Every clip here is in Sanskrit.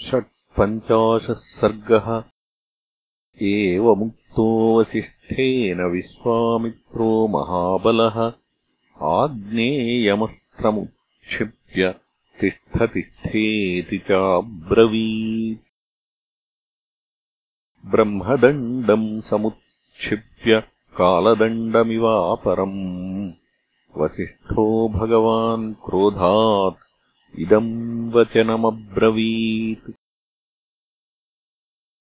षट्पञ्चाशः सर्गः। एवमुक्तो वसिष्ठेन विश्वामित्रो महाबलः। आग्नेयमस्त्रमुत्क्षिप्य तिष्ठतिष्ठेति चाब्रवीत्। ब्रह्मदण्डम् समुत्क्षिप्य कालदण्डमिवापरम्। वसिष्ठो भगवान् क्रोधात् इदम् वचनमब्रवीत्।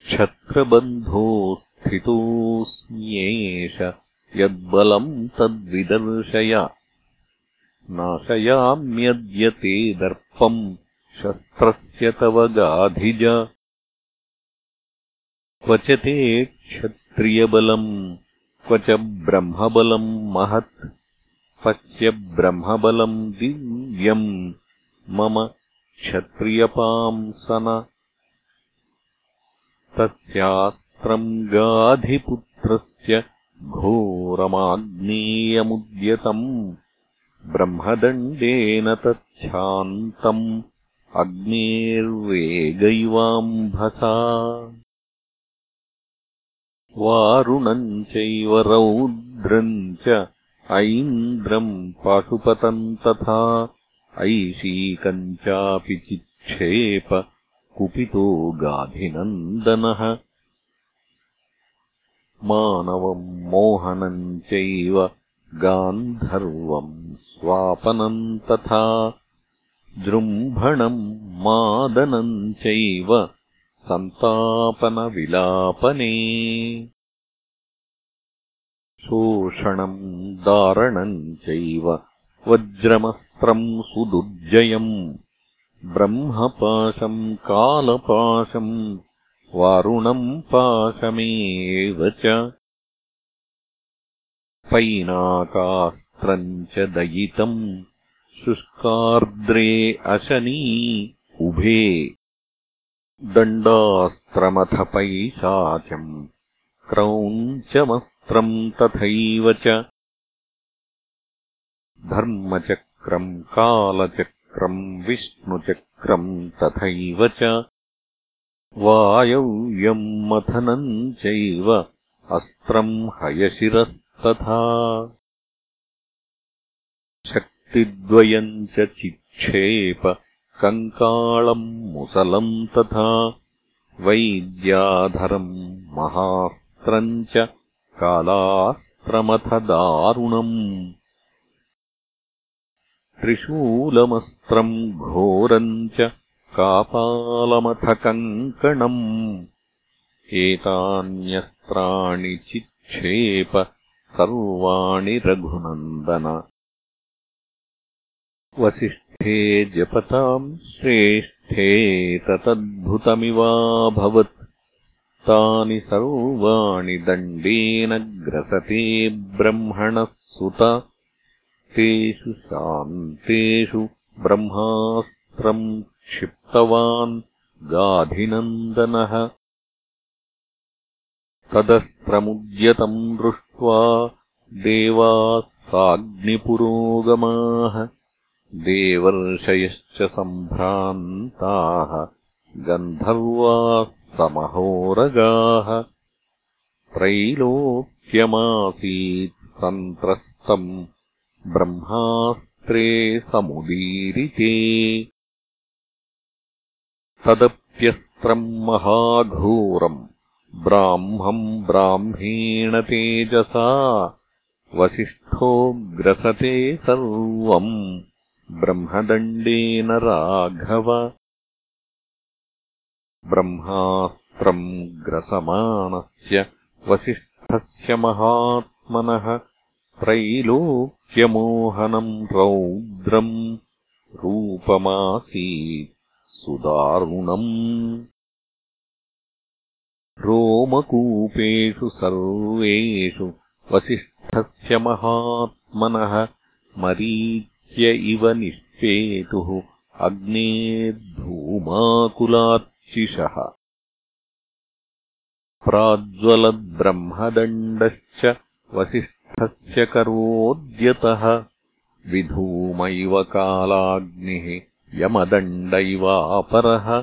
क्षत्रबन्धो स्थितोऽस्म्येष यद्बलम् तद्विदर्शय। नाशयाम्यद्य ते दर्पम् शस्त्रस्य तव गाधिज। क्व च ते क्षत्रियबलम् क्व च ब्रह्मबलम् महत् पश्य ब्रह्मबलम् दिव्यम् मम क्षत्रियपांसन तस्यास्त्रम् गाधिपुत्रस्य घोरमाग्नेयमुद्यतम् ब्रह्मदण्डेन तच्छान्तम् अग्नेर्वेगैवाम्भसा। वारुणम् चैव रौद्रम् च ऐन्द्रम् पाशुपतम् तथा ऐशीकम् चापि चिक्षेप कुपितो गाधिनन्दनः मानवम् मोहनम् चैव गान्धर्वम् स्वापनम् तथा जृम्भणम् मादनम् चैव सन्तापनविलापने। शोषणम् दारणम् चैव वज्रमस्त्रम् सुदुर्जयम् ब्रह्मपाशम् कालपाशम् वारुणम् पाशमेव च। पैनाकास्त्रम् च दयितम् शुष्कार्द्रे अशनी उभे। दण्डास्त्रमथ पैशाचम् क्रौञ्चमस्त्रम् तथैव च धर्मचक्रम् कालचक्रम् चक्रम् विष्णुचक्रम् तथैव च वायव्यम् मथनम् चैव अस्त्रम् हयशिरस्तथा। शक्तिद्वयम् च चिक्षेप कङ्काळम् मुसलम् तथा। वैद्याधरम् महास्त्रम् च कालास्त्रमथ दारुणम् त्रिशूलमस्त्रम् घोरम् च कापालमथ कङ्कणम् एतान्यस्त्राणि चिक्षेप सर्वाणि रघुनन्दन। वसिष्ठे जपताम् श्रेष्ठे ततद्भुतमिवाभवत्। तानि सर्वाणि दण्डेन ग्रसते ब्रह्मणः सुत तेषु शान्तेषु ब्रह्मास्त्रम् क्षिप्तवान् गाधिनन्दनः। तदस्त्रमुद्यतम् दृष्ट्वा देवाः साग्निपुरोगमाः देवर्षयश्च सम्भ्रान्ताः गन्धर्वाः समहोरगाः त्रैलोक्यमासीत् सन्त्रस्तम् ब्रह्मास्त्रे समुदीरिते। तदप्यस्त्रम् महाघोरम् ब्राह्मम् ब्राह्मेण तेजसा वसिष्ठो ग्रसते सर्वम् ब्रह्मदण्डेन राघव। ब्रह्मास्त्रम् ग्रसमाणस्य वसिष्ठस्य महात्मनः त्रैलोक्यमोहनम् रौद्रम् रूपमासीत् सुदारुणम्। रोमकूपेषु सर्वेषु वसिष्ठस्य महात्मनः मरीच्य इव निष्पेतुः अग्नेद्धूमाकुलार्चिषः प्राज्वलद्ब्रह्मदण्डश्च वसिष्ठ स्य करोद्यतः विधूम इव कालाग्निः यमदण्ड इवापरः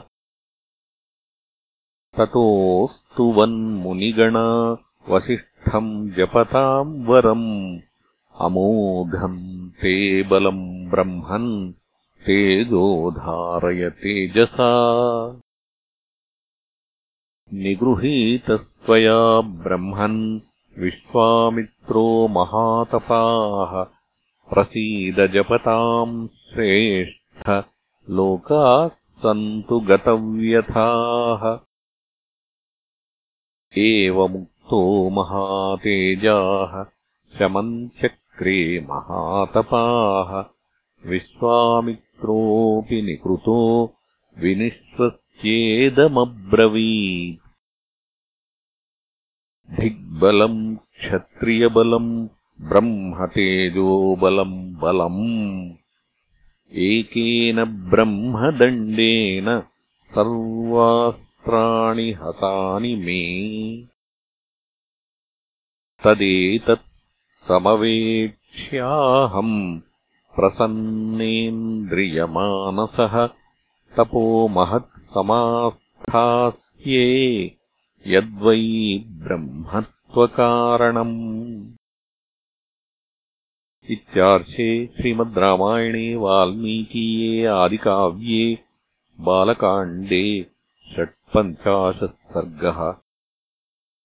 ततोऽस्तु वन्मुनिगणा वसिष्ठम् जपताम् वरम्। अमोघम् ते बलम् ब्रह्मन् तेजोधारय तेजसा। निगृहीतस्त्वया ब्रह्मन् विश्वामित्रो महातपाः प्रसीदजपताम् श्रेष्ठ लोकाः सन्तु गतव्यथाः। एवमुक्तो महातेजाः शमम् चक्रे महातपाः। विश्वामित्रोऽपि निकृतो विनिश्वस्येदमब्रवीत् दिग्बलम् क्षत्रियबलम् ब्रह्मतेजोबलम् बलम्। एकेन ब्रह्मदण्डेन सर्वास्त्राणि हतानि मे। तदेतत् समवेक्ष्याहम् प्रसन्नेन्द्रियमानसः तपो महत्समास्थास्ये यद्वै ब्रह्मत्वकारणम् इत्यार्षे श्रीमद् रामायणे वाल्मीकीये आदिकाव्ये बालकाण्डे षट्पञ्चाशत् सर्गः